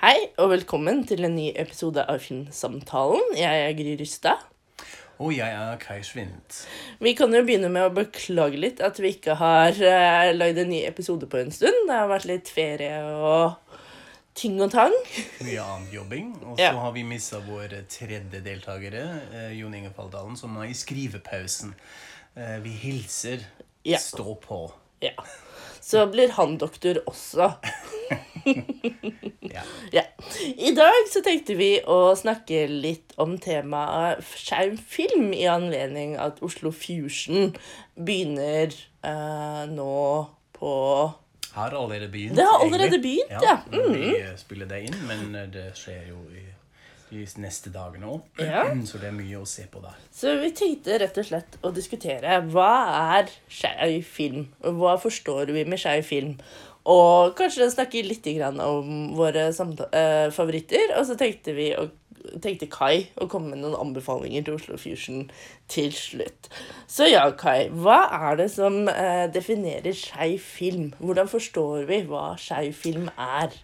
Hei, og velkommen til en ny episode av Filmsamtalen. Jeg er Gry Rystad. Og jeg er Kai Svindt. Vi kan jo begynne med å beklage litt at vi ikke har uh, lagd en ny episode på en stund. Det har vært litt ferie og ting og tang. Mye annen jobbing. Og så Ja. har vi mista vår tredje deltakere, uh, Jon Inge Faldalen, som er i skrivepausen. Uh, vi hilser. Ja. Stå på. Ja. Så blir han doktor også. Ja. Ja. I dag så tenkte vi å snakke litt om temaet skjermfilm i anledning at Oslo Fusion begynner eh, nå på Har allerede begynt. Det har allerede egentlig. begynt, ja. Mm. Vi spiller det inn, men det skjer jo i de neste dagene òg. Ja. Så det er mye å se på der. Så vi tenkte rett og slett å diskutere hva er skeiv film, hva forstår vi med skeiv film? Og kanskje snakke litt om våre eh, favoritter. Og så tenkte vi å tenkte Kai å komme med noen anbefalinger til Oslo Fusion til slutt. Så ja, Kai. Hva er det som eh, definerer skeiv film? Hvordan forstår vi hva skeiv film er?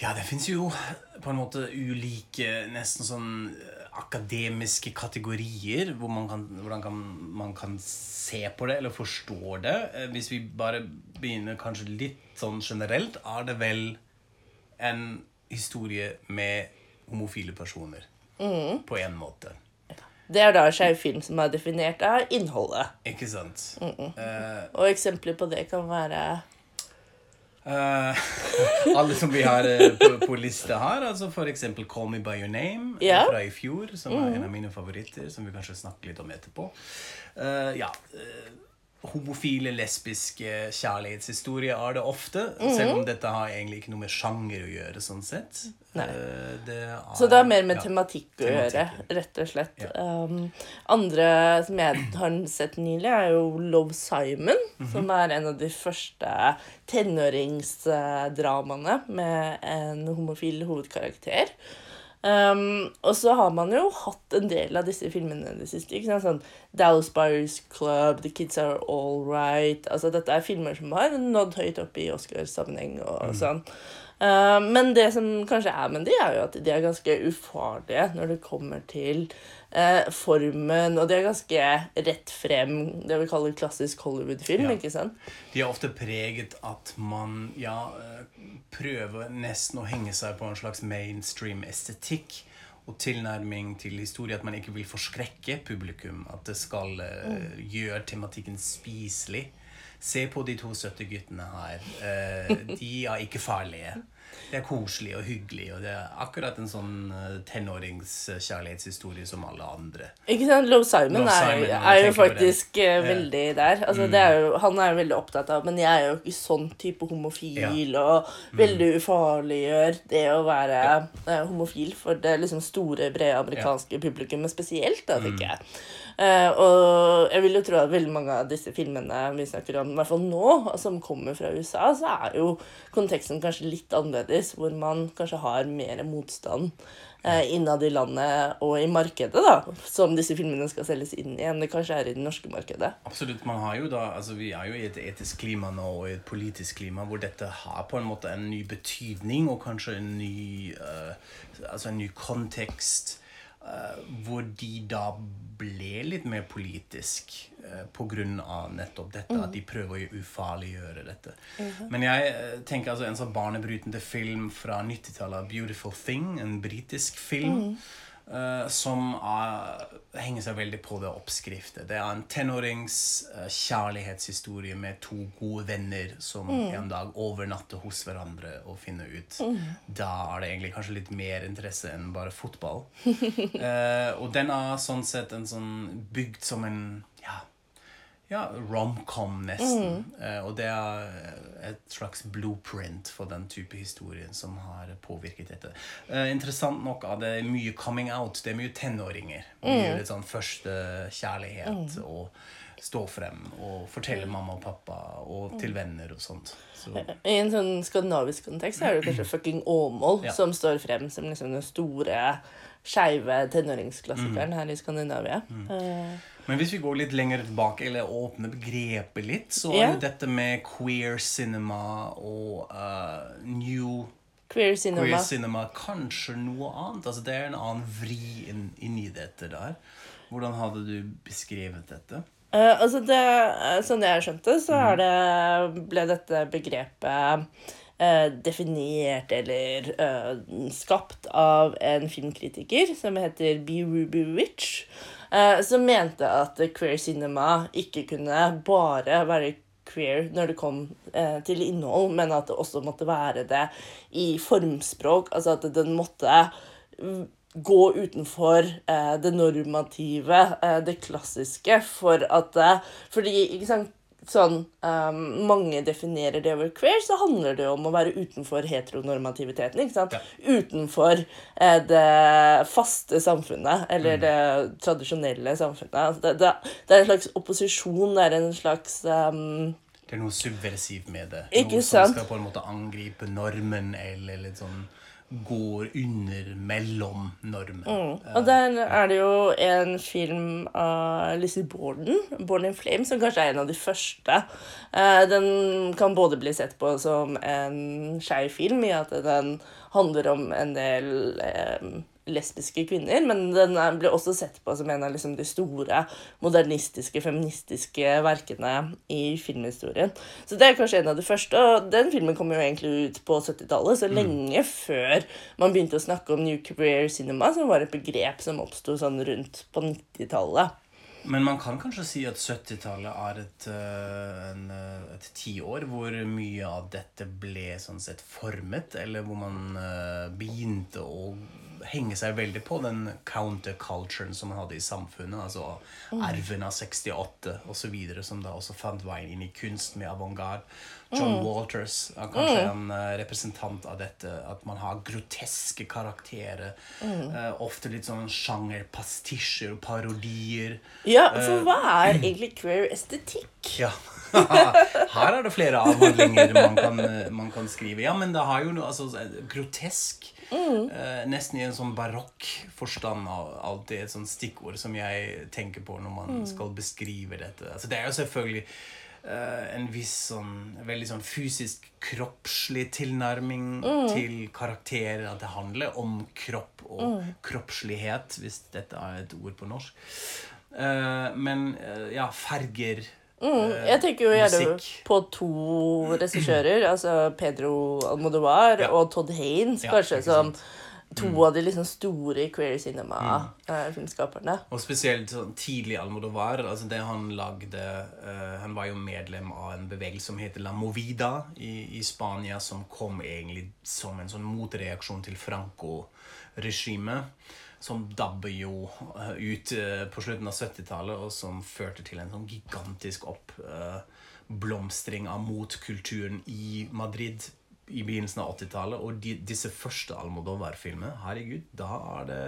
Ja, det fins jo på en måte ulike nesten sånn akademiske kategorier hvor man kan, hvordan kan, man kan se på det eller forstå det. Eh, Hvis vi bare begynner kanskje litt sånn generelt, er det vel en historie med homofile personer. På en måte. Det er da skeiv film som er definert av innholdet. Ikke sant? Eh, Og eksempler på det kan være Eh, alle som vi har uh, på, på lista her, altså eksempel Call Me By Your Name yeah. Fra i fjor, som er en av mine favoritter, som vi kanskje snakker litt om etterpå. Uh, ja, homofile, lesbiske kjærlighetshistorier er det ofte, selv om dette har egentlig ikke noe med sjanger å gjøre, sånn sett. Eh, det er, Så det har mer med ja, tematikk å gjøre, rett og slett. Ja. Um, andre som jeg har sett nylig, er jo Love Simon, Mhm. som er en av de første tenåringsdramaene med en homofil hovedkarakter. Um, og så har man jo hatt en del av disse filmene i det siste. ikke sant? Sånn Dallas Buyers Club, The Kids Are All Right altså Dette er filmer som har nådd høyt opp i Oscarsammenheng og sånn. Uh, men det som kanskje er med de, er jo at de er ganske ufarlige når det kommer til uh, formen, og de er ganske rett frem, det vi kaller klassisk Hollywood-film, Ja. ikke sant? De er ofte preget at man ja, prøver nesten å henge seg på en slags mainstream estetikk og tilnærming til historie. At man ikke vil forskrekke publikum. At det skal uh, gjøre tematikken spiselig. Se på de to søte guttene her. Uh, de er ikke farlige. Det er koselig og hyggelig, og det er akkurat en sånn eh, tenåringskjærlighetshistorie som alle andre. Ikke sant? Love Simon, Love Simon, er, er jo faktisk eh, veldig der. Altså, det er jo, han er jo veldig opptatt av Men jeg er jo ikke sånn type homofil, Ja. Mm. og veldig ufarliggjør det å være ja. homofil for det liksom store, brede amerikanske publikummet spesielt, da, Mm. tenker jeg. Eh, og jeg vil jo tro at veldig mange av disse filmene vi snakker om, i hvert fall nå, som kommer fra USA, så er jo konteksten kanskje litt annerledes, hvor man kanskje har mer motstand eh, innad i landet og i markedet, da, som disse filmene skal selges inn i, enn det kanskje er i det norske markedet. Absolutt. man har jo da, altså Vi er jo i et etisk klima nå og i et politisk klima hvor dette har på en måte en ny betydning og kanskje en ny, uh, altså en ny kontekst. Eh, hvor de da ble litt mer politisk uh, pga. nettopp dette. At de prøver å ufarliggjøre dette. Men jeg eh, tenker altså en sånn barnebrytende film fra 90-tallet, 'Beautiful Thing', en britisk film. Eh, som er, henger seg veldig på det oppskriftet. Det er en tenårings eh, kjærlighetshistorie med to gode venner som en dag overnatter hos hverandre og finner ut Da er det egentlig kanskje litt mer interesse enn bare fotball. Uh, og den er sånn sett en sånn bygd som en ja, romcom nesten. Eh, og det er et slags blueprint for den type historien som har påvirket dette. Eh, interessant nok er det mye coming out. Det er mye tenåringer. Mye litt sånn første kjærlighet og stå frem og fortelle mamma og pappa og til venner og sånt. Så, I en sånn skandinavisk kontekst er det kanskje fucking Åmål Ja. som står frem som liksom den store skeive tenåringsklassikeren her i Skandinavia. Eh, Men hvis vi går litt lenger tilbake, eller åpner begrepet litt, så er jo dette med queer cinema og uh, new Queer cinema. Queer cinema, kanskje noe annet. Altså, det er en annen vri inn, i dette der. Hvordan hadde du beskrevet dette? Uh, altså det, eh, Sånn jeg skjønte, så er det, ble dette begrepet uh, definert eller uh, skapt av en filmkritiker som heter B. Ruby Witch, som mente at queer cinema ikke kunne bare være queer når det kom eh, til innhold, men at det også måtte være det i formspråk. Altså at den måtte mm, gå utenfor eh, det normative, eh, det klassiske, for at eh, Fordi, ikke sant Sånn um, mange definerer det over queer, så handler det om å være utenfor heteronormativiteten. ikke sant? Utenfor eh, det faste samfunnet, eller det tradisjonelle samfunnet. Altså, det, det, det er en slags opposisjon, det er en slags um, Det er noe subversivt med det. Noe som skal på en måte angripe normen, eller litt sånn går under mellom normen. Og der er det jo en film av Lizzie Borden, 'Born in Flame', som kanskje er en av de første. Eh, Den kan både bli sett på som en skeiv film, i at den handler om en del eh, lesbiske kvinner, men den ble også sett på som en av liksom, de store modernistiske, feministiske verkene i filmhistorien. Så det er kanskje en av de første, og den filmen kom jo egentlig ut på 70-tallet, så lenge før man begynte å snakke om New Career Cinema, som var et begrep som oppsto sånn rundt på 90-tallet. Men man kan kanskje si at 70-tallet er et, en, øh, et tiår hvor mye av dette ble sånn sett formet, eller hvor man øh, begynte å henge seg veldig på den counterculturen som man hadde i samfunnet, altså arven av 68 osv., som da også fant veien inn i kunst med avantgarde. John Walters er kanskje en øh, representant av dette, at man har groteske karakterer, Uh, ofte litt sånn sjangerpastisjer og parodier. Ja, for hva er egentlig queer estetikk? Ja. Her er det flere avhandlinger man kan, man kan skrive. Ja, men det har jo noe altså, grotesk. Eh, nesten i en sånn barokk forstand av er et sånt stikkord som jeg tenker på når man skal beskrive dette. Altså, det er jo selvfølgelig eh, en viss sånn veldig sånn fysisk kroppslig tilnærming til karakterer. At det handler om kropp og kroppslighet, hvis dette er et ord på norsk. Eh, men ja, farger eh, Jeg tenker jo gjerne på to regissører, altså Pedro Almodovar Ja. og Todd Haynes, kanskje, som to to av de liksom store queer cinema-filmskaperne. Og spesielt sånn tidlig Almodovar. Altså det han lagde uh, Han var jo medlem av en bevegelse som heter La Movida i, i Spania, som kom egentlig som en sånn motreaksjon til Franco-regimet. Som dabber jo eh, ut eh, på slutten av 70-tallet, og som førte til en sånn gigantisk oppblomstring av motkulturen i Madrid i begynnelsen av 80-tallet. Og de, disse første Almodovar-filmene, herregud, da er det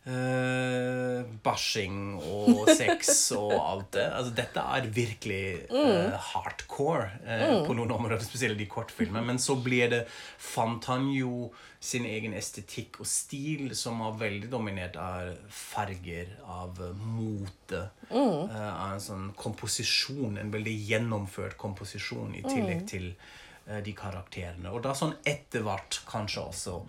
Uh, bashing og sex og alt det. Altså, dette er virkelig uh, hardcore eh, på noen områder, spesielt de kortfilmene. Men så blir det fant han jo sin egen estetikk og stil, som var veldig dominert av farger, av eh, mote. Mm. av en sånn komposisjon, en veldig gjennomført komposisjon, i tillegg til eh, de karakterene. Og da sånn etter hvert kanskje også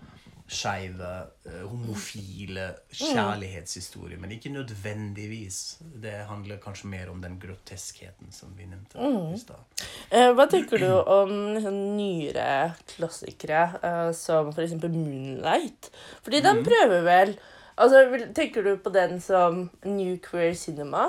skeive, eh, homofile kjærlighetshistorier. Men ikke nødvendigvis. Det handler kanskje mer om den groteskheten som vi nevnte i stad. Eh, hva tenker du om liksom, nyere klassikere eh, som f.eks. Moonlight? Fordi den prøver vel Altså, Tenker du på den som New Queer Cinema?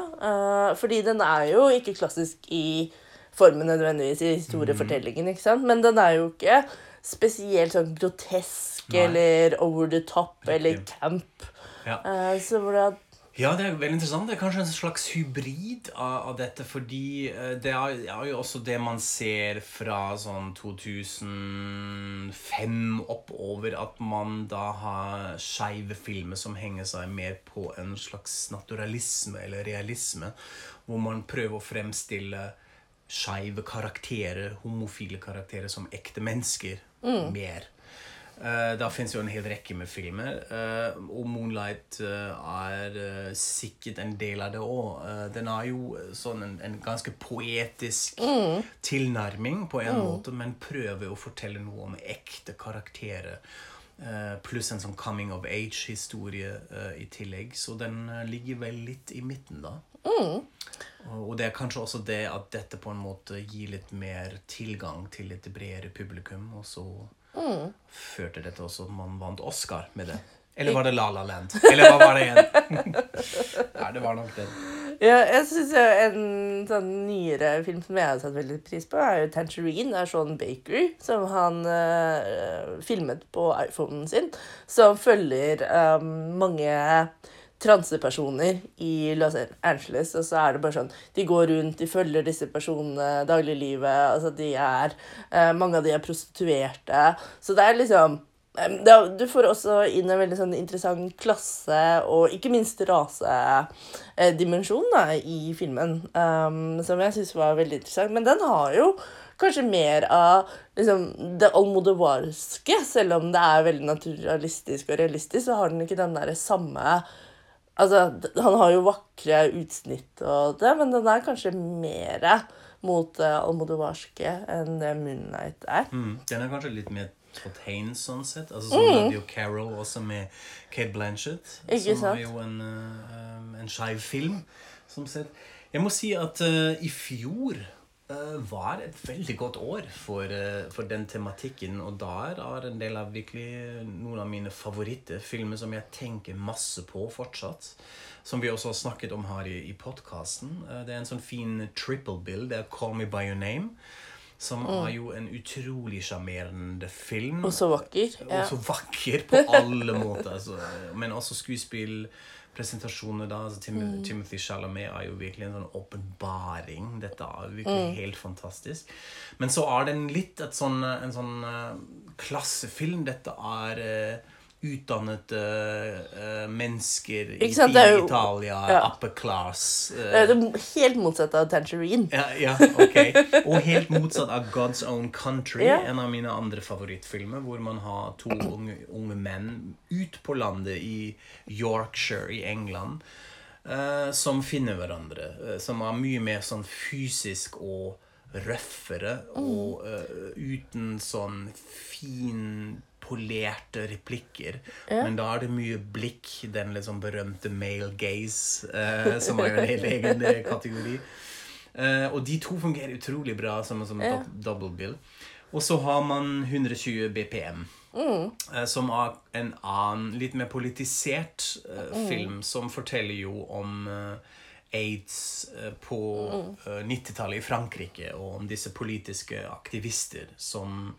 Fordi den er jo ikke klassisk i formen nødvendigvis i historiefortellingen, ikke sant? men den er jo ikke spesielt sånn grotesk Nei. eller over the top eller camp. Ja. Uh, så hvordan Ja, det er veldig interessant. Det er kanskje en slags hybrid av, av dette, fordi eh, det er, er jo også det man ser fra sånn 2005 oppover, at man da har skeive filmer som henger seg mer på en slags naturalisme eller realisme, hvor man prøver å fremstille skeive karakterer, homofile karakterer, som ekte mennesker mer. Uh, da fins jo en hel rekke med filmer. uh, og 'Moonlight' eh, er sikkert en del av det òg. den er jo sånn en, en ganske poetisk tilnærming på en måte, men prøver å fortelle noe om ekte karakterer. eh, pluss en sånn coming of age-historie uh, i tillegg. Så den uh, ligger vel litt i midten, da. Og og det er kanskje også det at dette på en måte gir litt mer tilgang til et bredere publikum. Og så førte dette også at man vant Oscar med det. Eller var det La La Land? Eller hva var det igjen? Nei, det var nok det. Ja, jeg synes En sånn nyere film som jeg har satt veldig pris på, er jo 'Tangerine' av Sean Baker. Som han eh, filmet på iPhonen sin. Som følger eh, mange transepersoner i Los Angeles. Og så er det bare sånn De går rundt, de følger disse personene dagliglivet. Altså de er eh, Mange av de er prostituerte. Så det er liksom du får også inn en veldig sånn interessant klasse- og ikke minst rasedimensjon i filmen, um, som jeg syns var veldig interessant. Men den har jo kanskje mer av liksom, det almodovarske. Selv om det er veldig naturalistisk og realistisk, så har den ikke den derre samme Altså, han har jo vakre utsnitt og det, men den er kanskje mer mot uh, almodovarske enn det Moonlight er. Mm. Den er kanskje litt mer Todd sånn sett. Altså Sånn hadde jo Carol også med Kate Blanchett. Ikke som sant? er jo en, uh, en skeiv film. Som sett. Jeg må si at uh, i fjor var et veldig godt år for, eh, for den tematikken. Og der er en del av virkelig noen av mine favorittfilmer som jeg tenker masse på fortsatt. Som vi også har snakket om her i, i podkasten. det er en sånn fin triple bill. Det er 'Call Me By Your Name'. Som er jo en utrolig sjarmerende film. Mm. Og så vakker. Ja. Og så vakker på alle måter. Altså, men også skuespillpresentasjoner. da, altså Tim Mm. Timothy Chalamet er jo virkelig en sånn åpenbaring. Dette er virkelig Mm. helt fantastisk. Men så er den litt sånn, en sånn eh, klassefilm. Dette er eh, utdannede uh, mennesker i sant, i jo- Italia, ja. upper class. Uh, Det er helt motsatt av Tangerine. ja, ja, ok. Og helt motsatt av God's Own Country, Ja. en av mine andre favorittfilmer, hvor man har to unge, unge menn ut på landet i Yorkshire i England, uh, som finner hverandre, eh, som er mye mer sånn fysisk og røffere, og eh, uten sånn fin polerte replikker. Men da er det mye blikk, den liksom berømte male gaze, eh, som er jo en helt egen kategori. Eh, og de to fungerer utrolig bra som en sånn Ja. double bill. Og så har man 120 BPM. eh, Som er en annen, litt mer politisert eh, film, som forteller jo om eh, aids eh, på mm. 90-tallet i Frankrike, og om disse politiske aktivister som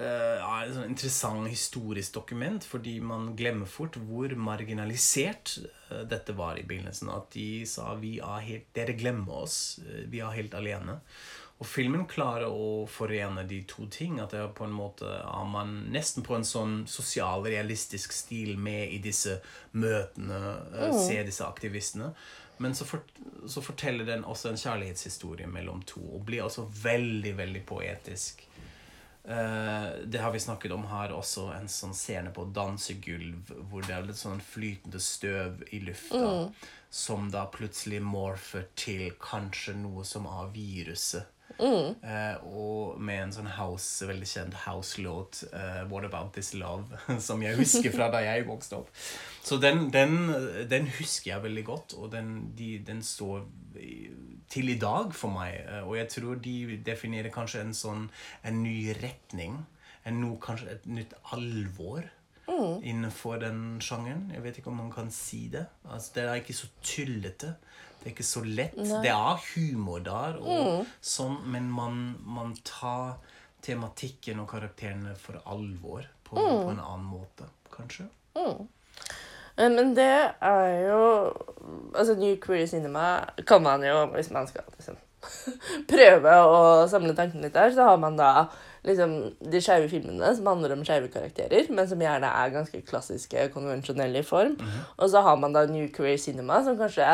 er et sånn interessant historisk dokument, fordi man glemmer fort hvor marginalisert eh, dette var i begynnelsen. At de sa vi er helt, dere glemmer oss, eh, vi er helt alene. Og filmen klarer å forene de to ting. At det er på en måte er man nesten på en sånn sosialrealistisk stil med i disse møtene, mm. se disse aktivistene. Men så, fort, så forteller den også en kjærlighetshistorie mellom to, og blir også veldig, veldig poetisk. Eh, det har vi snakket om her også, en sånn scene på dansegulv hvor det er litt sånn flytende støv i lufta, som da plutselig morfer til kanskje noe som er viruset. Eh, og med en sånn house, veldig kjent house-låt, eh, 'What About This Love', som jeg husker fra da jeg vokste opp. Så den, den, den husker jeg veldig godt, og den, de, den står til i dag for meg. eh, Og jeg tror de definerer kanskje en sånn en ny retning. En no, kanskje et nytt alvor innenfor den sjangeren. Jeg vet ikke om man kan si det. Altså, det er ikke så tullete. Det er ikke så lett. Det er humor der, og sånn, men man, man tar tematikken og karakterene for alvor på, på en annen måte, kanskje. Eh, Men det er jo Altså, New Queer Cinema kan man jo, hvis man skal liksom prøve å samle tankene litt der, så har man da liksom de skeive filmene som handler om skeive karakterer, men som gjerne er ganske klassiske, konvensjonelle i form. Og så har man da New Queer Cinema, som kanskje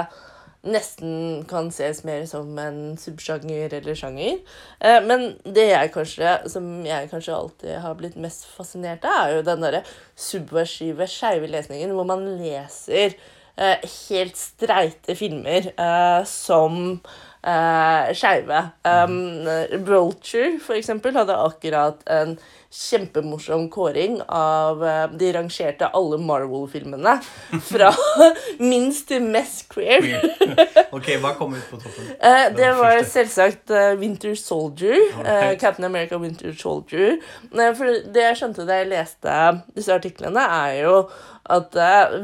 nesten kan ses mer som en subsjanger eller sjanger. Eh, men det jeg kanskje, som jeg kanskje alltid har blitt mest fascinert av, er jo den derre subversive, skeive lesningen hvor man leser eh, helt streite filmer eh, som uh, skeive. Um, Vulture, for eksempel, hadde akkurat en kjempemorsom kåring av uh, De rangerte alle Marvel-filmene fra minst til mest queer. ok, Hva kom ut på toppen? Uh, det var selvsagt Winter Soldier. Captain America Winter Soldier. for det jeg skjønte da jeg leste disse artiklene, er jo at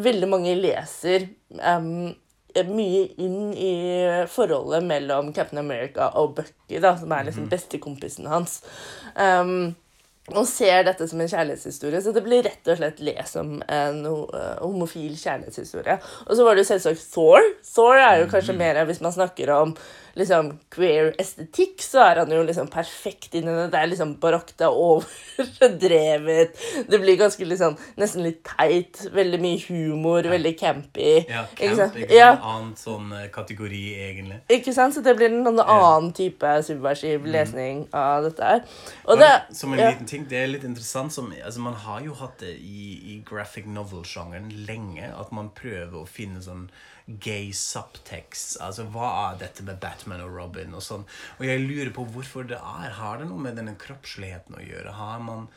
veldig mange leser um, mye inn i forholdet mellom Captain America og Bucky, da, som er liksom mhm. bestekompisen hans. Um, og ser dette som en kjærlighetshistorie. Så det blir rett og slett lest som en uh, homofil kjærlighetshistorie. Og så var det jo selvsagt Thor. Thor er jo kanskje mhm. mer hvis man snakker om liksom queer estetikk, så er han jo liksom perfekt inni det. Det er liksom barokt, det er overdrevet. Det blir ganske liksom nesten litt teit. Veldig mye humor, ja. veldig campy. Ja, camp ikke ja. en annen sånn eh, kategori, egentlig. Ikke sant? Så det blir en annen type subversiv mm. lesning av dette her. Og det, som en liten ting, det er litt interessant som, altså Man har jo hatt det i, i graphic novel-sjangeren lenge, at man prøver å finne sånn gay subtext. Altså, hva er dette med Batman og Robin og sånn? Og jeg lurer på hvorfor det er. Har det noe med denne kroppsligheten å gjøre? Har man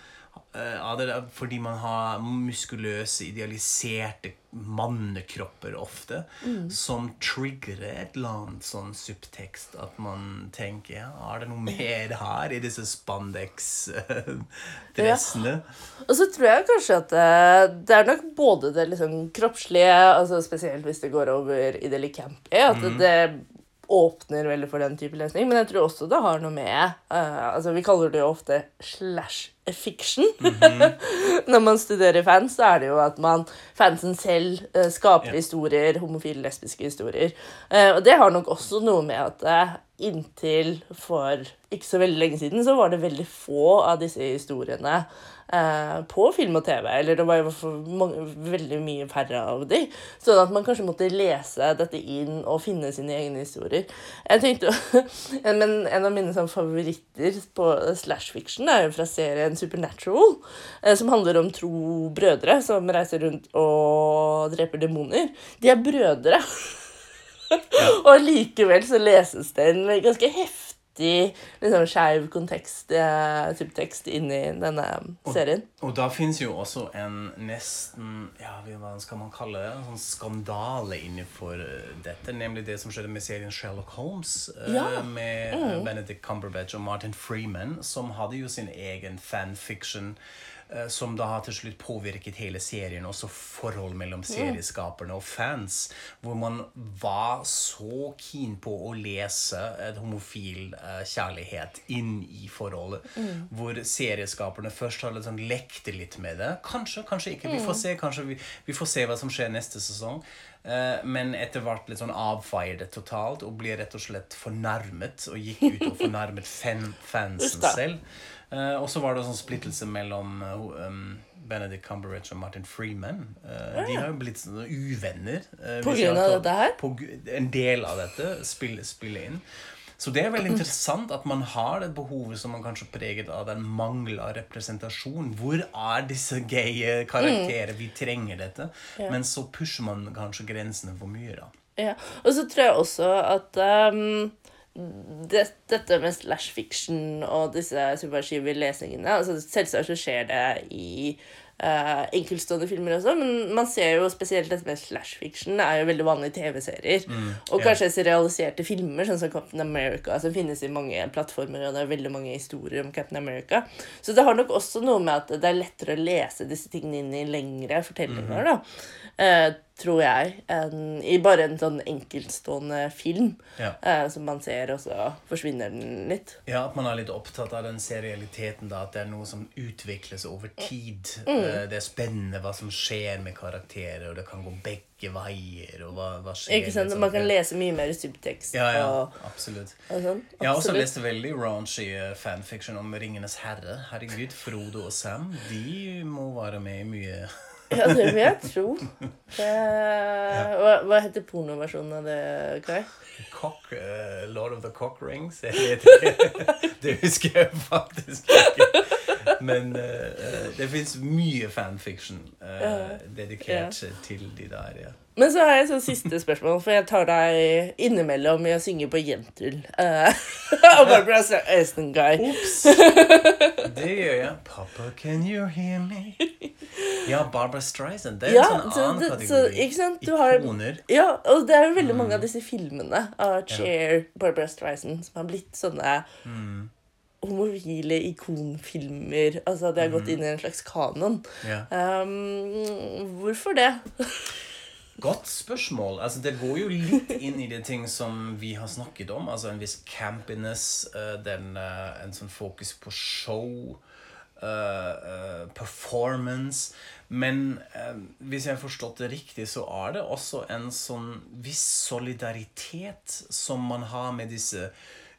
er det fordi man har muskuløse, idealiserte mannekropper ofte, mm. som triggerer et eller annet sånn subtekst. At man tenker ja, Er det noe mer her i disse spandex-dressene? Ja. Og så tror jeg kanskje at det, det er nok både det liksom kroppslige, altså spesielt hvis det går over i det litt campy, at mm. det åpner veldig for den type lesning. Men jeg tror også det har noe med uh, altså Vi kaller det jo ofte slash fiction. Mm -hmm. Når man studerer fans, så er det jo at man fansen selv uh, skaper yeah. historier, homofile, lesbiske historier. Uh, og det har nok også noe med at inntil for ikke så veldig lenge siden så var det veldig få av disse historiene eh, på film og TV. Eller det var i hvert fall veldig mye færre av de. Sånn at man kanskje måtte lese dette inn og finne sine egne historier. Jeg tenkte, Men en av mine sånn, favoritter på slash fiction er jo fra serien Supernatural, eh, som handler om tro brødre som reiser rundt og dreper demoner. De er brødre. Ja. og likevel så leses det en ganske heftig liksom, skeiv kontekst, eh, subtekst inn i denne serien. Og, og da fins jo også en nesten ja, hva skal man kalle det, en sånn skandale innenfor eh, dette. Nemlig det som skjedde med serien Sherlock Holmes. Eh, ja. Med mm. Benedict Cumberbatch og Martin Freeman, som hadde jo sin egen fanfiction som da har til slutt påvirket hele serien, også forhold mellom serieskaperne og fans. Hvor man var så keen på å lese et homofil uh, kjærlighet inn i forholdet. Mm. Hvor serieskaperne først har liksom lekte litt med det. Kanskje, kanskje ikke. Vi får mm. se, kanskje vi, vi får se hva som skjer neste sesong. Uh, men etter hvert litt sånn avfeier det totalt og blir rett og slett fornærmet. Og gikk ut og fornærmet fansen selv. Uh, og så var det en sånn splittelse mellom uh, um, Benedict Cumberbatch og Martin Freeman. Uh, de har jo blitt sånne uvenner. på grunn av dette her? På, en del av dette spiller, spill inn. Så det er veldig interessant at man har det behovet som man kanskje preget av den mangel av representasjon. Hvor er disse gaye karakterer? Mm. Vi trenger dette. Ja. Men så pusher man kanskje grensene for mye, da. Ja. Og så tror jeg også at um det, dette med slash fiction og disse subversive lesningene altså Selvsagt så skjer det i uh, enkeltstående filmer også, men man ser jo spesielt dette med slash fiction Det er jo veldig vanlig i TV-serier. Mm, og kanskje serialiserte filmer, sånn som Captain America, som finnes i mange plattformer, og det er veldig mange historier om Captain America. Så det har nok også noe med at det er lettere å lese disse tingene inn i lengre fortellinger. Mm -hmm. da. Uh, tror jeg, en, i bare en sånn enkeltstående film ja. eh, som man ser, og så forsvinner den litt. Ja, at man er litt opptatt av den serialiteten, da, at det er noe som utvikles over tid. Mm. Eh, det er spennende hva som skjer med karakterer, og det kan gå begge veier. og hva, hva skjer. Ikke sant? sånn. Man kan lese mye mer subtekst. Ja, ja, og, absolutt. Og sånn. Jeg har også lest veldig raunchy fanfiction om Ringenes herre. Herregud, Frodo og Sam, de må være med i mye Ja, det vil jeg tro. Eh, hva, hva heter pornoversjonen av det, Kai? Cock, uh, Lord of the Cock Rings? Jeg vet ikke. Det husker jeg faktisk ikke. Men uh, det fins mye fanfiction eh, dedikert til de der, ja. Men så har jeg sånn siste spørsmål, for jeg tar deg innimellom i å synge på Jentul. Uh, av Barbara Aston Guy. Ops! Det gjør jeg. Papa, can you hear me? Ja, Barbara Streisand. Det er Ja, en sånn annen så, kategori. ikke sant? Du har, Ikoner. ja, og det er jo veldig mange av disse filmene av Cher, Barbara Streisand, som har blitt sånne homofile ikonfilmer. Altså, det har gått inn i en slags kanon. Ja. Um, hvorfor det? Godt spørsmål. Altså, det går jo litt inn i de ting som vi har snakket om. Altså en viss campiness, eh, den, eh, en sånn fokus på show, eh, eh, performance. Men uh, hvis jeg har forstått det riktig, så er det også en sånn viss solidaritet som man har med disse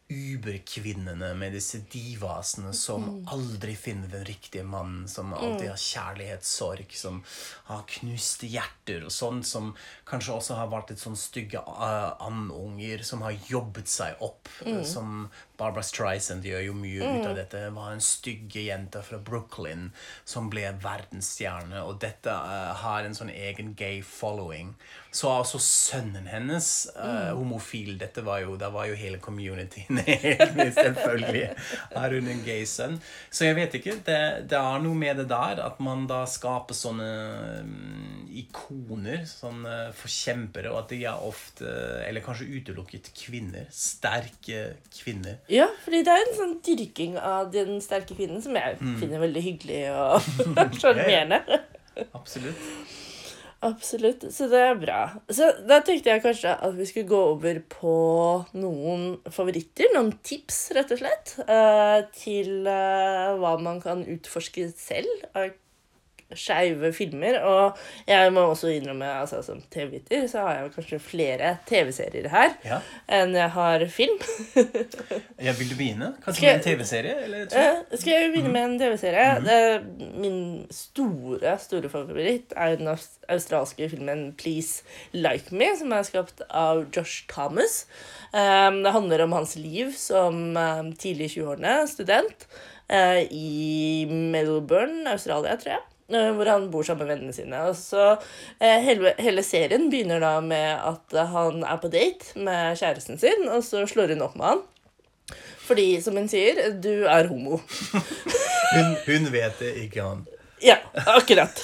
uberkvinnene, med disse divasene som aldri finner den riktige mannen, som alltid har kjærlighetssorg, som har knuste hjerter, og sånn som kanskje også har vært litt sånn stygge uh, andunger, som har jobbet seg opp, eh, som Barbara Streisand gjør jo mye ut av dette. Var en stygge jente fra Brooklyn som ble verdensstjerne, og dette eh, har en sånn egen gay following. Så er også sønnen hennes uh, homofil. Dette var jo, Da var jo hele communityen selvfølgelig er hun en gay sønn. Så jeg vet ikke. Det, det er noe med det der at man da skaper sånne um, ikoner, sånne forkjempere, og at de er ofte, eller kanskje utelukket, kvinner. Sterke kvinner. Ja, fordi det er en sånn dyrking av den sterke kvinnen som jeg finner veldig hyggelig og sjarmerende. Absolutt. Absolutt. Så det er bra. Så da tenkte jeg kanskje at vi skulle gå over på noen favoritter, noen tips, rett og slett, eh, til eh, hva man kan utforske selv av skeive filmer. Og jeg må også innrømme, altså som TV-viter, så har jeg kanskje flere TV-serier her Ja. enn jeg har film. ja. Vil du begynne? Kanskje Skal med en TV-serie? Eh, skal jeg begynne med en TV-serie? Det- Min store store favoritt er den australske filmen Please Like Me, som er skapt av Josh Thomas. Um, det handler om hans liv som um, tidlig i 20-årene student eh, i Melbourne, Australia, tror jeg. Eh, Hvor han bor sammen med vennene sine. Og så eh, hele, hele serien begynner da med at han er på date med kjæresten sin, og så slår hun opp med han. Fordi, som hun sier, du er homo. Hun, hun vet det, ikke han. Ja, akkurat.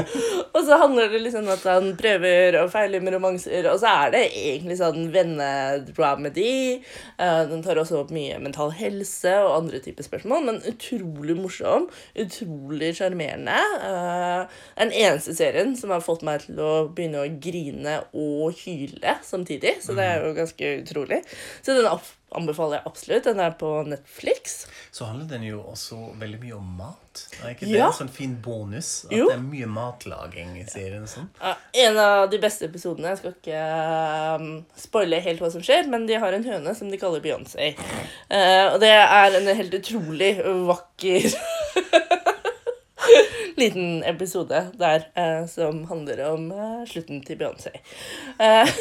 og så handler det liksom om at han prøver og feiler med romanser, og så er det egentlig sånn vennedramedy. Uh, den tar også opp mye mental helse og andre typer spørsmål, men utrolig morsom. Utrolig sjarmerende. Uh, er den eneste serien som har fått meg til å begynne å grine og hyle samtidig, så det er jo ganske utrolig. Så den opp anbefaler jeg absolutt. Den er på Netflix. Så handler den jo også veldig mye om mat. Er ikke det Ja. en sånn fin bonus? At Jo. det er mye matlaging i serien? Sånn. Ja, en av de beste episodene. Jeg skal ikke um, spoile helt hva som skjer, men de har en høne som de kaller Beyoncé. Uh, og det er en helt utrolig vakker liten episode der eh, som handler om eh, slutten til Beyoncé. Eh,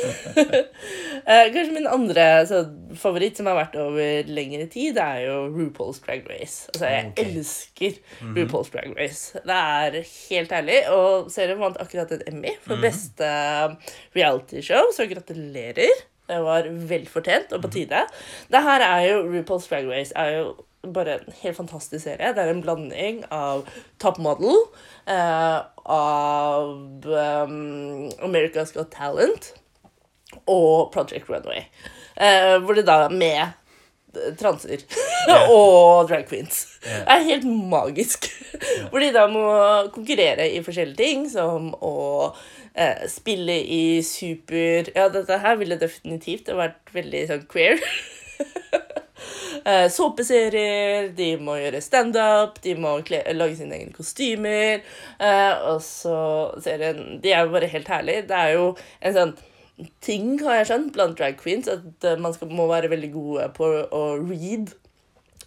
eh, kanskje min andre så, favoritt som har vært over lengre tid, det er jo RuPaul's Drag Race. Altså, jeg okay. elsker RuPaul's Drag Race. Det er helt herlig. Og serien vant akkurat en Emmy for beste realityshow, så gratulerer. Det var vel fortjent og på tide. Det her er jo RuPaul's Drag Race er jo bare en helt fantastisk serie. Det er en blanding av Top Model, eh, av um, America's Got Talent og Project Runway. Eh, hvor det da er med transer transer og drag queens. Det er helt magisk. Hvor de da må konkurrere i forskjellige ting, som å eh, spille i super Ja, dette her ville definitivt vært veldig sånn queer. Eh, såpeserier, de må gjøre standup, de må lage sine egne kostymer. Uh, og så serien De er jo bare helt herlige. Det er jo en sånn ting, har jeg skjønt, blant drag queens, at eh, man skal, må være veldig gode på å read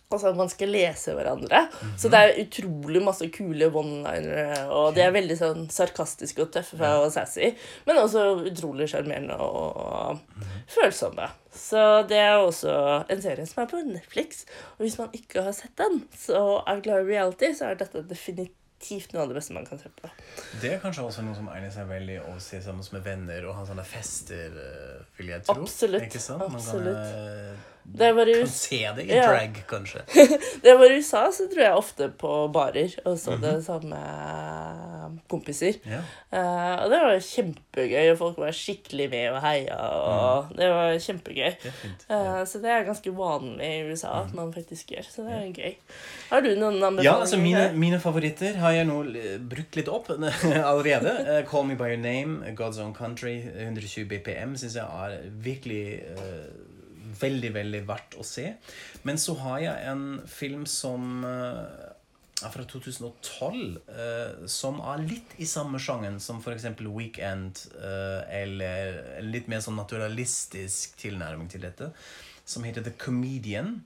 Altså at man skal lese hverandre. Så det er utrolig masse kule one-linere, og de er veldig sånn sarkastiske og tøffe og sassy, men også utrolig sjarmerende og følsomme. Så det er også en serie som er på Netflix. Og hvis man ikke har sett den, så er glad i reality, så er dette definitivt noe av det beste man kan se på. Det er kanskje også noe som egner seg veldig å se sammen med venner og ha sånne fester, eh, vil jeg tro. Absolutt, Ikke sant? Man absolutt. Kan, eh, Det var i kan se det i Ja. drag, kanskje. Da jeg var i USA, så tror jeg ofte på barer og så det samme med kompiser. Ja. Uh, og det var kjempegøy, og folk var skikkelig med og heia, og det var kjempegøy. Det er fint. Eh, så det er ganske vanlig i USA at man faktisk gjør, så det er gøy. Har du noen anbefalinger? Ja, altså mine, mine favoritter har jeg nå eh, brukt litt opp allerede. Uh, Call Me By Your Name, God's Own Country, 120 BPM syns jeg er virkelig eh, veldig, veldig verdt å se. Men så har jeg en film som eh, er fra 2012, eh, som er litt i samme sjangeren som f.eks. Weekend, eh, eller en litt mer sånn naturalistisk tilnærming til dette, som heter The Comedian.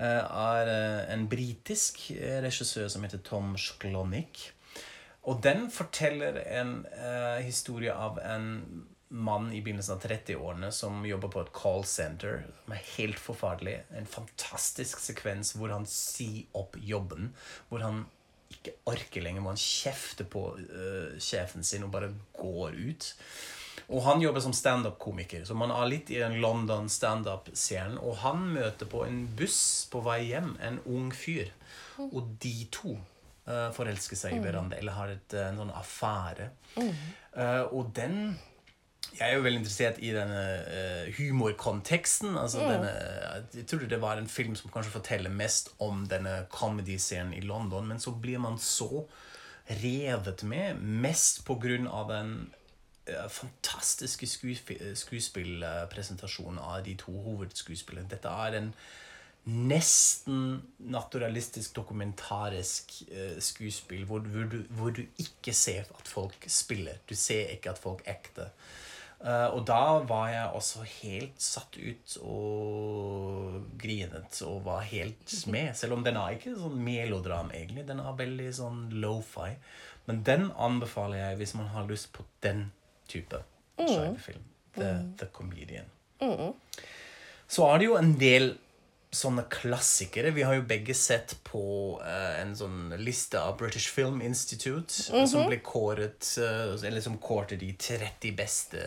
er en britisk regissør som heter Tom Sklonik. Og den forteller en eh, historie av en mann i begynnelsen av 30-årene som jobber på et call center. Som er helt forferdelig. En fantastisk sekvens hvor han sier opp jobben. Hvor han ikke orker lenger, hvor han kjefter på uh, sjefen sin og bare går ut. Og han jobber som standup-komiker, så man er litt i den London standup-scenen. Og han møter på en buss på vei hjem en ung fyr. Og de to uh, forelsker seg i hverandre, eller har et, eh, en sånn affære. Uh, og den Jeg er jo veldig interessert i denne uh, humorkonteksten. Altså denne, jeg trodde det var en film som kanskje forteller mest om denne comedy-scenen i London, men så blir man så revet med, mest på grunn av den uh, fantastiske skuespillpresentasjonen av de to hovedskuespillerne. Dette er en nesten naturalistisk, dokumentarisk eh, skuespill hvor, hvor, du, hvor du ikke ser at folk spiller. Du ser ikke at folk er ekte. Eh, og da var jeg også helt satt ut og grinet og var helt med. Selv om den er ikke sånn melodram, egentlig. Den er veldig sånn lo-fi. Men den anbefaler jeg hvis man har lyst på den type skjevefilm. The, the Comedian. Så er det jo en del sånne klassikere. Vi har jo begge sett på uh, en sånn liste av British Film Institute, som ble kåret uh, Eller som kårte de 30 beste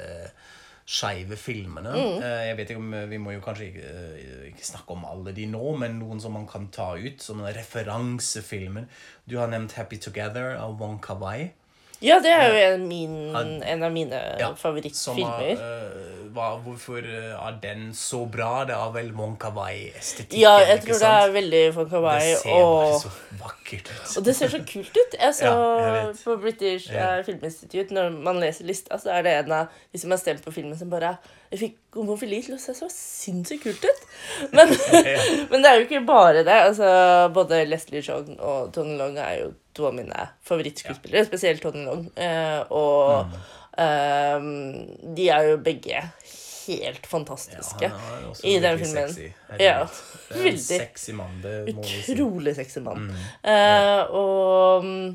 skeive filmene. Eh, jeg vet ikke om Vi må jo kanskje ikke, snakke om alle de nå, men noen som man kan ta ut. Sånne referansefilmer. Du har nevnt Happy Together av Wong Kar-wai. Ja, det er jo en, min, en av mine Ja, favorittfilmer. er, eh, hva, hvorfor eh, er den så bra? Det er vel Wong Kar-wai-estetikken? Ja, jeg tror det er veldig Monkawai Det ser bare Og, så vakkert ut. og det ser så kult ut. Jeg så Ja, jeg på British Ja. Film Institute, når man leser lista, så er det en av de som har stemt på filmen, som bare Jeg fikk homofili til å se så sinnssykt kult ut. Men, men det er jo ikke bare det. Altså, både Leslie Chong og Tony Long er jo to av mine favorittskuespillere, spesielt Tony Long. Eh, og eh, de er jo begge helt Ja, fantastiske han er også i den filmen. Sexy. Ja, veldig. Sexy mann, det må. Utrolig sexy mann. Mm. Eh, og mm,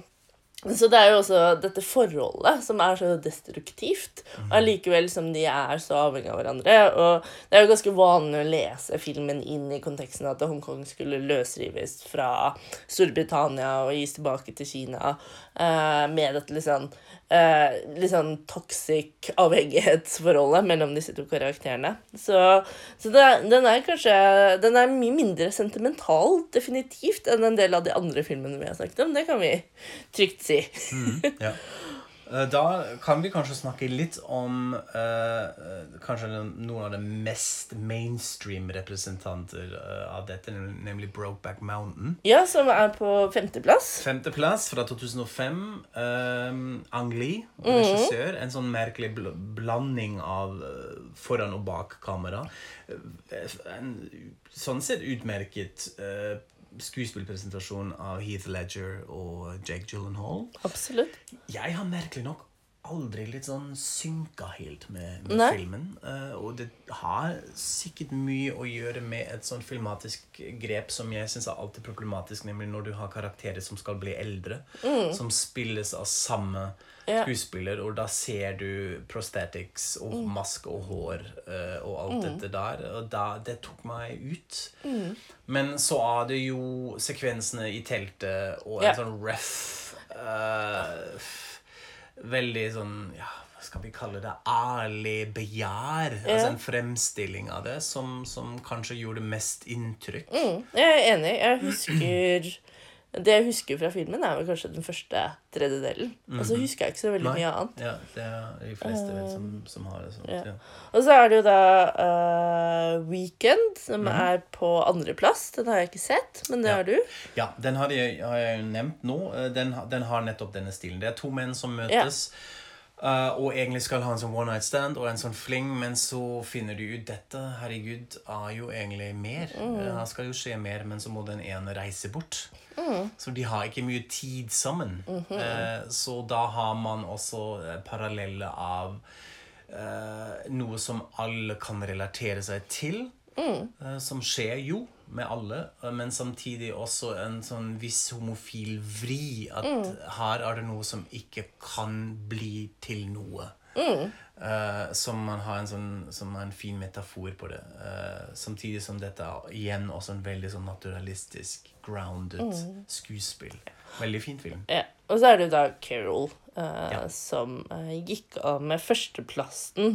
Så det er jo også dette forholdet som er så destruktivt, og allikevel som de er så avhengig av hverandre. Og det er jo ganske vanlig å lese filmen inn i konteksten at Hongkong skulle løsrives fra Storbritannia og gis tilbake til Kina, eh, med dette litt sånn eh, litt sånn toxic avhengighetsforholdet mellom disse to karakterene. Så, så det, den er kanskje Den er mye mindre sentimental, definitivt, enn en del av de andre filmene vi har snakket om. Det kan vi trygt si. Ja. Eh, Da kan vi kanskje snakke litt om eh, eh, kanskje noen av de mest mainstream representanter eh, av dette, nemlig Brokeback Mountain. Ja, som er på femteplass. Femteplass fra 2005. Um, Ang Lee, regissør. En sånn merkelig bl blanding av eh, foran og bak kamera. Eh, en sånn sett utmerket eh, skuespillpresentasjon av Heath Ledger og Jake Gyllenhaal. Absolutt. Jeg har merkelig nok aldri litt sånn synka helt med, med filmen. Uh, og det har sikkert mye å gjøre med et sånn filmatisk grep som jeg syns er alltid problematisk, nemlig når du har karakterer som skal bli eldre, som spilles av samme Mm. Ja. skuespiller, og da ser du prosthetics og Mm. maske og hår uh, og alt dette der. Og da, det tok meg ut. Mm. Men så er det jo sekvensene i teltet og en Ja. sånn ref eh, Veldig sånn ja, Hva skal vi kalle det? Ærlig begjær. Altså en fremstilling av det som, som kanskje gjorde mest inntrykk. Mm, jeg er enig. Jeg husker Det jeg husker fra filmen, er vel kanskje den første tredjedelen. Og så husker jeg ikke så veldig Nei. mye annet. Ja, det er de fleste vet, som, som har det sånt, ja. Ja. Og så er det jo da uh, Weekend, som er på andreplass. Den har jeg ikke sett, men det Ja. har du. Ja, den har jeg, har jeg nevnt nå. Eh, Den, den har nettopp denne stilen. Det er to menn som møtes. Eh, og egentlig skal ha en sånn one night stand og en sånn fling, men så finner du ut dette herregud, er jo egentlig mer. Mm. Her skal jo skje mer, men så må den ene reise bort. Så de har ikke mye tid sammen. Eh, så da har man også eh, paralleller av uh, noe som alle kan relatere seg til. eh, som skjer jo med alle, men samtidig også en sånn viss homofil vri. At her er det noe som ikke kan bli til noe. Eh, som man har en sånn Som en fin metafor på det. Uh, samtidig som dette er igjen også en veldig sånn naturalistisk, grounded skuespill. Veldig fin film. Ja. Og så er det da Carol, Uh, Ja. som uh, gikk av med førsteplassen.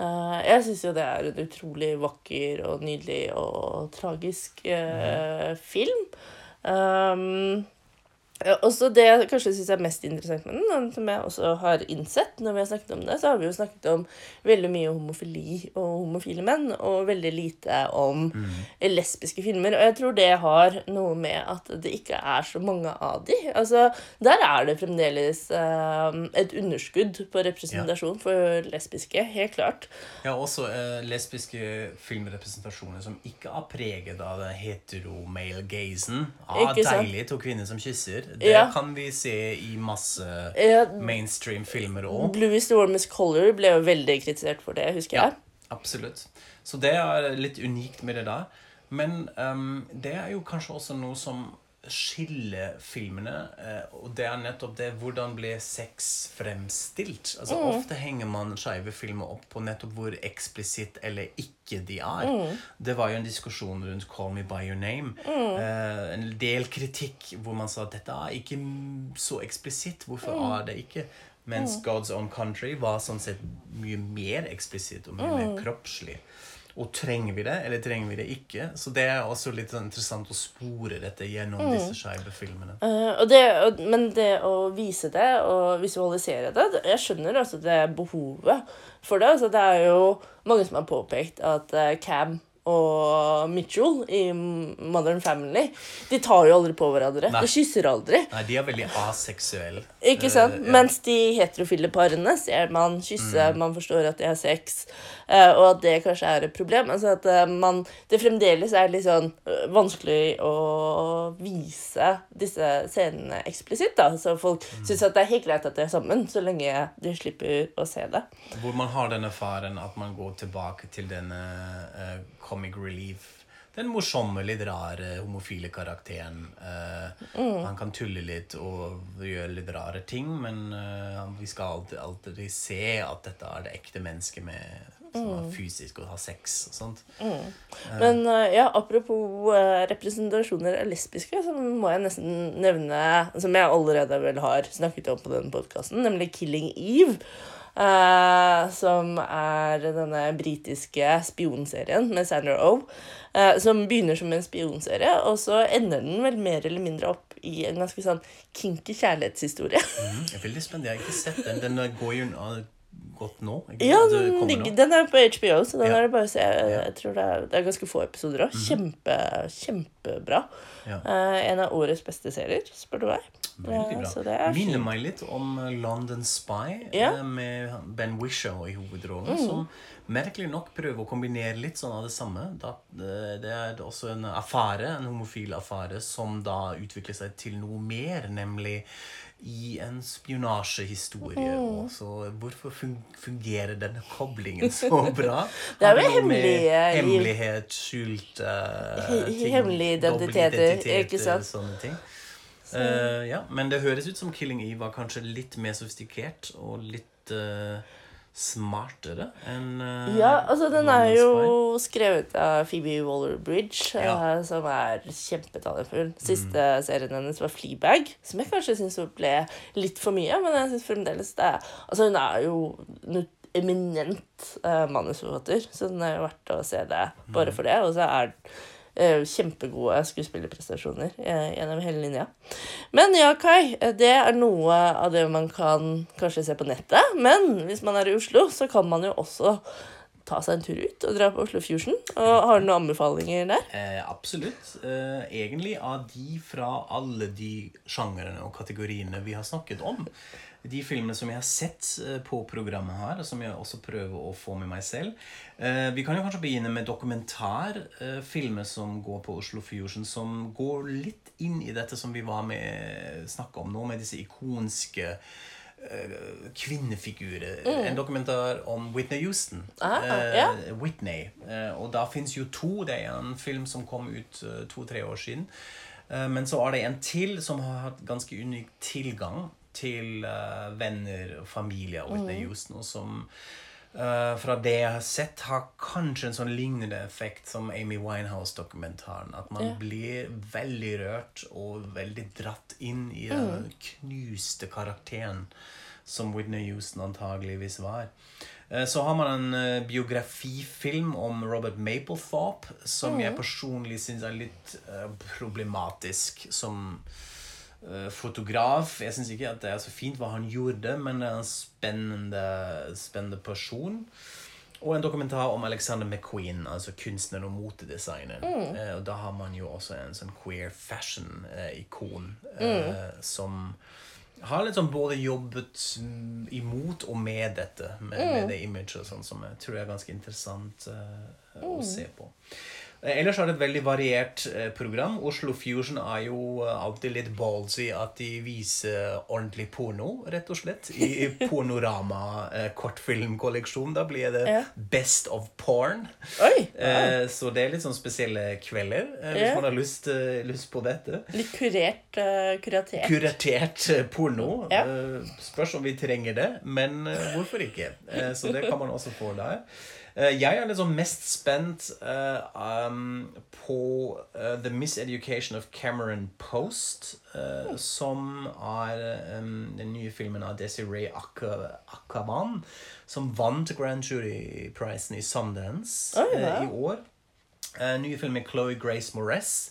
Uh, jeg syns jo det er en utrolig vakker og nydelig og tragisk mm. film. Um, også det jeg kanskje syns er mest interessant med den, som jeg også har innsett når vi har snakket om det, så har vi jo snakket om veldig mye homofili og homofile menn, og veldig lite om lesbiske filmer. Og jeg tror det har noe med at det ikke er så mange av de. Altså, der er det fremdeles eh, et underskudd på representasjon for lesbiske, helt klart. Ja, også eh, lesbiske filmrepresentasjoner som ikke er preget av den hetero-male gazen. Ah, deilig to kvinner som kysser. Det Ja. kan vi se i masse Ja, mainstream-filmer òg. Blue is the warmest color ble jo veldig kritisert for det, husker Ja, jeg. absolutt. Så det er litt unikt med det der. Men um, det er jo kanskje også noe som skiller filmene, eh, og det er nettopp det hvordan ble sex fremstilt. Altså Ofte henger man skeive filmer opp på nettopp hvor eksplisitt eller ikke de er. Det var jo en diskusjon rundt 'Call Me By Your Name'. Eh, en del kritikk hvor man sa at dette er ikke så eksplisitt. Hvorfor er det ikke? Mens God's Own Country var sånn sett mye mer eksplisitt og mye mer kroppslig. Og trenger vi det, eller trenger vi det ikke? Så det er også litt sånn interessant å spore dette gjennom disse skeive filmene. Uh, og, men det å vise det og visualisere det det- Jeg skjønner altså det behovet for det. Altså, det er jo mange som har påpekt at uh, Cam og Mitchell i Modern Family De tar jo aldri på hverandre. Nei. De kysser aldri. Nei, de er veldig aseksuelle. Ikke sant? Uh, ja. Mens de heterofile parene ser man kysse, Mm. man forstår at de har sex, uh, og at det kanskje er et problem. Altså at uh, man, det fremdeles er litt sånn eh, vanskelig å vise disse scenene eksplisitt. da, Så folk Mm. syns at det er helt greit at de er sammen, så lenge de slipper å se det. Hvor man har denne faren at man går tilbake til denne eh, comic relief. Den morsomme, litt rare homofile karakteren. Eh, Han kan tulle litt og gjøre litt rare ting, men uh, vi skal alltid, alltid se at dette er det ekte mennesket med, som er fysisk og har sex og sånt. Men eh, ja, apropos representasjoner av lesbiske, så må jeg nesten nevne, som jeg allerede vel har snakket om på denne podkasten, nemlig 'Killing Eve'. Eh, som er denne britiske spionserien med Sandra Oh. Uh, som begynner som en spionserie, og så ender den vel mer eller mindre opp i en ganske sånn kinky kjærlighetshistorie. Mm, jeg er veldig spent. Jeg har ikke sett den. Den går jo uh, godt nå. Ja, den, nå. den er på HBO, så den Ja. er det bare å se. Jeg, tror det er, det er ganske få episoder òg. Kjempe, kjempebra. Ja. Uh, en av årets beste serier, spør du meg. Veldig bra. er Minner meg litt om eh, London Spy Ja. eh, med Ben Wishaw i hovedrollen, Mm. som merkelig nok prøver å kombinere litt sånn av det samme. Eh, det er også en affære, en homofil affære, som da utvikler seg til noe mer, nemlig i en spionasjehistorie. Mm. Så hvorfor fungerer denne koblingen så bra? Det er jo hemmelige. Hemmelighet, skjult uh, ting, hemmelige identiteter, ikke sant? Sånne ting. Eh, ja, men det høres ut som Killing Eve var kanskje litt mer sofistikert og litt uh, smartere enn uh, Ja, altså den er jo skrevet av Phoebe Waller-Bridge, Ja. Mm. som er kjempetalentfull. Siste serien hennes var Fleabag, som jeg kanskje syns ble litt for mye, men jeg syns fremdeles det er Altså, hun er jo en eminent manusforfatter, så den er jo verdt å se det Mm. bare for det. Og så er eh, kjempegode skuespillerprestasjoner eh, gjennom hele linja. Men ja, Kai, eh, det er noe av det man kan kanskje se på nettet. Men hvis man er i Oslo, så kan man jo også ta seg en tur ut og dra på Oslo Fusion. Og Har du noen anbefalinger der? Eh, absolutt. Eh, egentlig av de fra alle de sjangrene og kategoriene vi har snakket om. De filmene som jeg har sett eh, på programmet her, og som jeg også prøver å få med meg selv. Eh, vi kan jo kanskje begynne med dokumentarfilmer som går på Oslo Fusion, som går litt inn i dette som vi var med snakka om nå, med disse ikonske eh, kvinnefigurer. En dokumentar om Whitney Houston. Ah, Eh, uh, Whitney. Uh, og da fins jo to. Det er en film som kom ut uh, to-tre år siden. Men så er det en til som har hatt ganske unik tilgang til venner og familie av Whitney Houston, og som eh, fra det jeg har sett, har kanskje en sånn lignende effekt som Amy Winehouse-dokumentaren. At man Ja. blir veldig rørt og veldig dratt inn i den knuste karakteren som Whitney Houston antageligvis var. Uh, Så har man en uh, biografifilm om Robert Mapplethorpe, som jeg personlig syns er litt problematisk som fotograf. Jeg syns ikke at det er så fint hva han gjorde, men det er en spennende, spennende person. Og en dokumentar om Alexander McQueen, altså kunstneren og motedesigneren. Eh, og da har man jo også en sånn queer fashion-ikon eh, som har litt sånn både jobbet mm, imot og med dette, med, med det imaget sånn, som jeg tror er ganske interessant eh, å se på. Eh, Ellers er det et veldig variert eh, program. Oslo Fusion er jo eh, alltid litt ballsy at de viser ordentlig porno, rett og slett. I i Pornorama eh, kortfilmkolleksjon. Da blir det Ja. Best of Porn. Oi! Så det er litt sånn spesielle kvelder, hvis Ja. man har lyst, lyst på dette. Litt kurert, kuratert. Kuratert porno. Spørs om vi trenger det, men hvorfor ikke? Så det kan man også få der. Eh, jeg er liksom mest spent uh, um, på uh, The Miseducation of Cameron Post, eh, som er um, den nye filmen av Desiree Akaban, som vant Grand Jury-prisen i Sundance oh, ja. i år. Eh, nye film med Chloé Grace Moretz,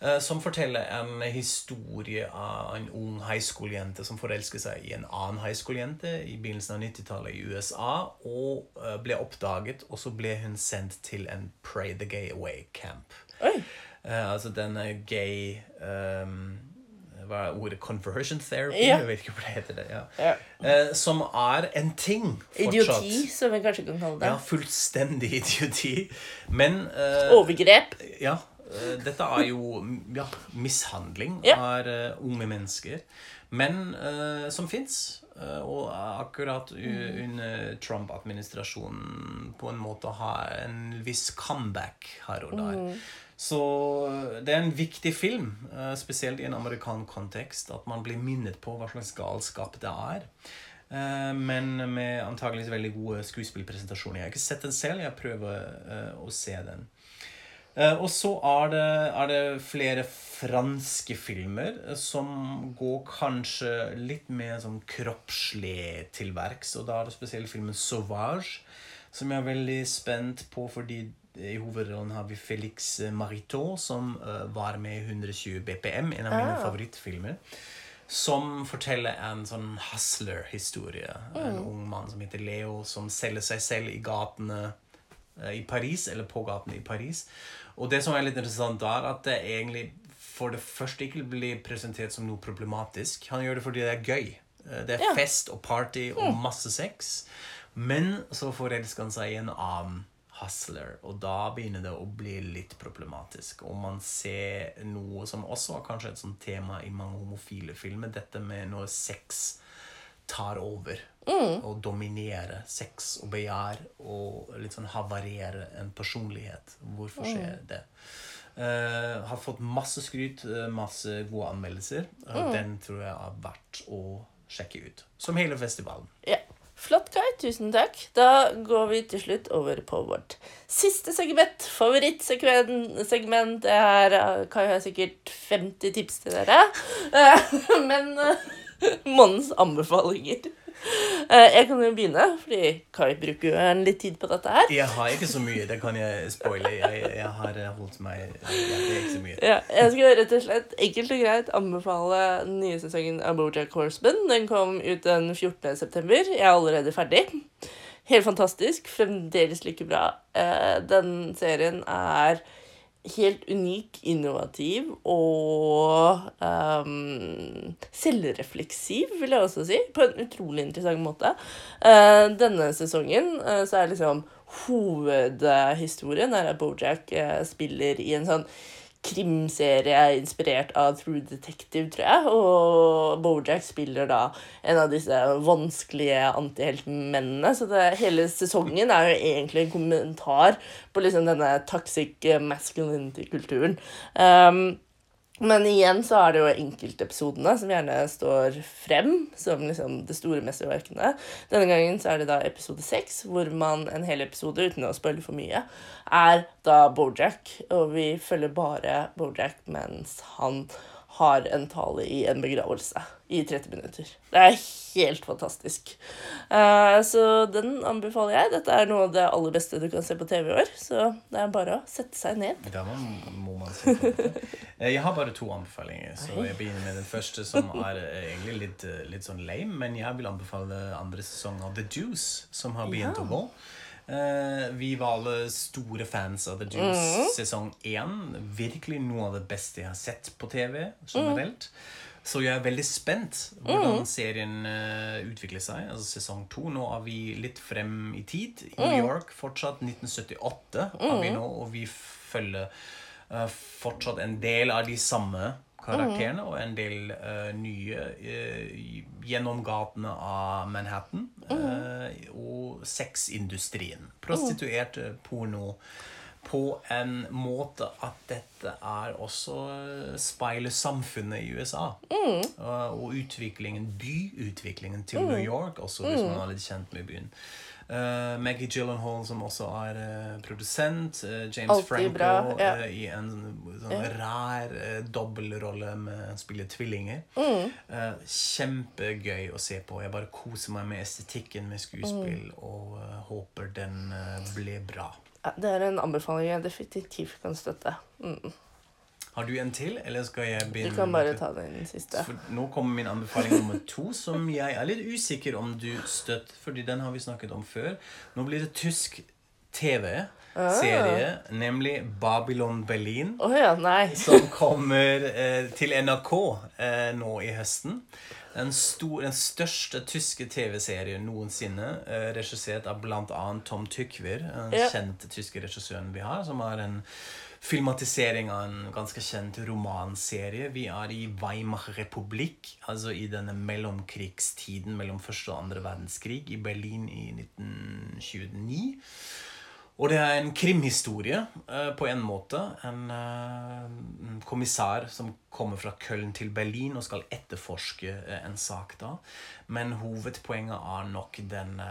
eh, som forteller en historie av en ung high school-jente som forelsker seg i en annen high school-jente i begynnelsen av 90-tallet i USA, og eh, ble oppdaget, og så ble hun sendt til en Pray the Gay Away-camp. Altså denne gay ehm, Hva er ordet? Conversion therapy? Ja. Jeg vet ikke hva det heter. det, ja. Ja. Eh, som er en ting fortsatt. Idioti, som vi kanskje kan kalle det. Ja, fullstendig idioti. Men eh, Overgrep. ja, eh, dette er jo ja, mishandling Ja. av eh, unge mennesker. Men eh, som fins. og akkurat under Trump-administrasjonen på en måte har en viss comeback her og der. Så det er en viktig film, eh, spesielt i en amerikansk kontekst, at man blir minnet på hva slags galskap det er. Eh, Men med antakeligvis veldig gode skuespillpresentasjoner. Jeg har ikke sett den selv, jeg prøver eh, å se den. Eh, Og så er det, er det flere franske filmer eh, som går kanskje litt mer sånn kroppslig til verks. Og da er det spesielt filmen 'Sauvage', som jeg er veldig spent på fordi i hovedrollen har vi Felix Maritot, som eh, var med i 120 BPM, en av mine Ah. favorittfilmer. Som forteller en sånn hustler-historie. En ung mann som heter Leo, som selger seg selv i gatene eh, i Paris, eller på gatene i Paris. Og det som er litt interessant, er at det egentlig for det første ikke blir presentert som noe problematisk. Han gjør det fordi det er gøy. Eh, Det er Ja. fest og party og masse sex. Men så forelsker han seg i en annen Hustler. Og da begynner det å bli litt problematisk. Og man ser noe som også er kanskje et sånt tema i mange homofile filmer. Dette med når sex tar over og dominerer sex og begjær og litt sånn havarerer en personlighet. Hvorfor skjer det? Uh, har fått masse skryt, eh, masse gode anmeldelser. og Den tror jeg er verdt å sjekke ut. Som hele festivalen. Ja. Flott, Kai. Tusen takk. Da går vi til slutt over på vårt siste segment. Favorittsegment. Her Kai har sikkert 50 tips til dere. Men eh, månedens anbefalinger. Eh, Jeg kan jo begynne, fordi Kai bruker jo en litt tid på dette her. Jeg har ikke så mye, det kan jeg spoile. Jeg, jeg har holdt meg jeg, ikke så mye. Ja, jeg skal rett og slett enkelt og greit anbefale den nye sesongen av Bojack Horseman. Den kom ut den 14. september. Jeg er allerede ferdig. Helt fantastisk. Fremdeles like bra. Eh, Den serien er helt unik, innovativ og um, selvrefleksiv, vil jeg også si. På en utrolig interessant måte. Uh, denne sesongen uh, så er liksom hovedhistorien er at Bojack uh, spiller i en sånn krimserie inspirert av True Detective, tror jeg. Og Bojack spiller da en av disse vanskelige antiheltmennene. Så det, hele sesongen er jo egentlig en kommentar på liksom denne toxic masculinity-kulturen. Um, men igjen så er det jo enkeltepisodene som gjerne står frem som liksom det store mesterverkene. Denne gangen så er det da episode seks, hvor man en hel episode, uten å spoile for mye, er da Bojack. Og vi følger bare Bojack mens han har en tale i en begravelse i 30 minutter. Det er helt fantastisk. Uh, så den anbefaler jeg. Dette er noe av det aller beste du kan se på TV i år, så det er bare å sette seg ned. Da må, man se på det. Eh, Jeg har bare to anbefalinger, så jeg begynner med den første, som er eh, egentlig litt, litt sånn lame, men jeg vil anbefale andre sesong av The Juice, som har begynt Ja. å gå. Eh, vi var alle store fans av The Juice sesong 1. Virkelig noe av det beste jeg har sett på TV generelt. Så jeg er veldig spent hvordan serien uh, utvikler seg. Altså sesong to. Nå er vi litt frem i tid. I New York fortsatt 1978 er vi nå, og vi følger uh, fortsatt en del av de samme karakterene og en del uh, nye uh, gjennom gatene av Manhattan. Uh, og sexindustrien. Prostituerte porno. På en måte at dette er også eh, speiler samfunnet i USA. Eh, og utviklingen, byutviklingen til New York også, hvis man er litt kjent med byen. Eh, Maggie Gyllenhaal, som også er uh, produsent. Uh, James Altid Franco bra, ja. i en sånn Ja. rar uh, dobbeltrolle med å spille tvillinger. Mm. Kjempegøy å se på. Jeg bare koser meg med estetikken med skuespill Mm. og håper den blir bra. Ja, det er en anbefaling jeg definitivt kan støtte. Mm. Har du en til, eller skal jeg Du kan bare ta den siste. For nå kommer min anbefaling nummer to, som jeg er litt usikker om du støtter, fordi den har vi snakket om før. Nå blir det tysk TV-serie, nemlig Babylon Berlin. Oh ja, som kommer eh, til NRK eh, nå i høsten. Den, stor, den største tyske TV-serien noensinne, eh, regissert av bl.a. Tom Tykwer, den Ja. kjente tyske regissøren vi har, som har en filmatisering av en ganske kjent romanserie. Vi er i Weimar republikk, altså i denne mellomkrigstiden mellom første og andre verdenskrig, i Berlin i 1929. Og det er en krimhistorie eh, på en måte. En eh, kommissær som kommer fra Köln til Berlin og skal etterforske eh, en sak da. Men hovedpoenget er nok den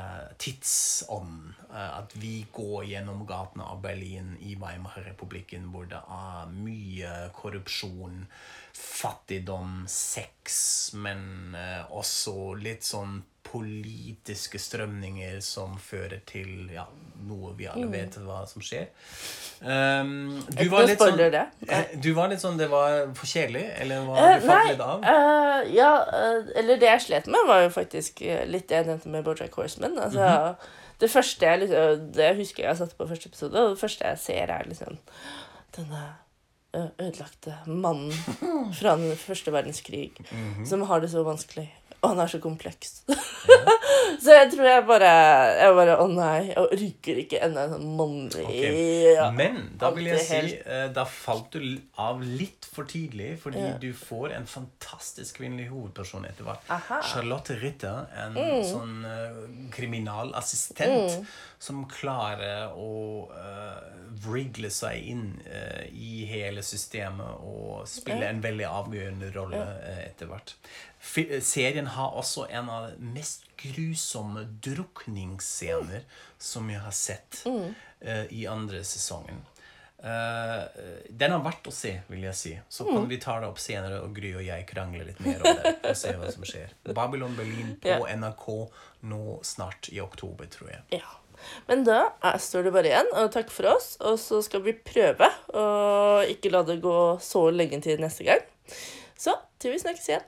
tidsånden. at vi går gjennom gatene av Berlin i Weimar-republikken hvor det er mye korrupsjon, fattigdom, sex, men eh, også litt sånn politiske strømninger som fører til ja, noe vi alle vet hva som skjer. Um, du, var litt sånn, det. du var litt sånn Det var for kjedelig? Eller var Eh, du falt litt av? Uh, ja, uh, eller det jeg slet med, var jo faktisk litt det jeg nevnte med Bojack Horseman. Altså, Mhm. Det første jeg liksom, det husker jeg satte på første episode, og det første jeg ser, er liksom denne ødelagte mannen fra den første verdenskrig Mhm. som har det så vanskelig. Og han er så kompleks. så Så jeg tror jeg bare Jeg bare Å nei, jeg orker ikke enda en sånn mannlig okay. Men da vil jeg si eh, Da falt du av litt for tidlig, fordi Ja. du får en fantastisk kvinnelig hovedperson etter hvert. Aha. Charlotte Ritter, en Mm. sånn uh, kriminalassistent som klarer å uh, vrigle seg inn uh, i hele systemet og spille en veldig avgjørende rolle uh, etter hvert. Serien har også en av de mest grusomme drukningsscener som jeg har sett eh, i andre sesongen. Uh, den har vært å se, vil jeg si. Så kan vi ta det opp senere, og Gry og jeg krangler litt mer om det. Og se hva som skjer. Babylon Berlin på Ja. NRK nå snart i oktober, tror jeg. Ja. Men da er, står det bare igjen å takke for oss, og så skal vi prøve å ikke la det gå så lenge til neste gang. Så til vi snakkes igjen.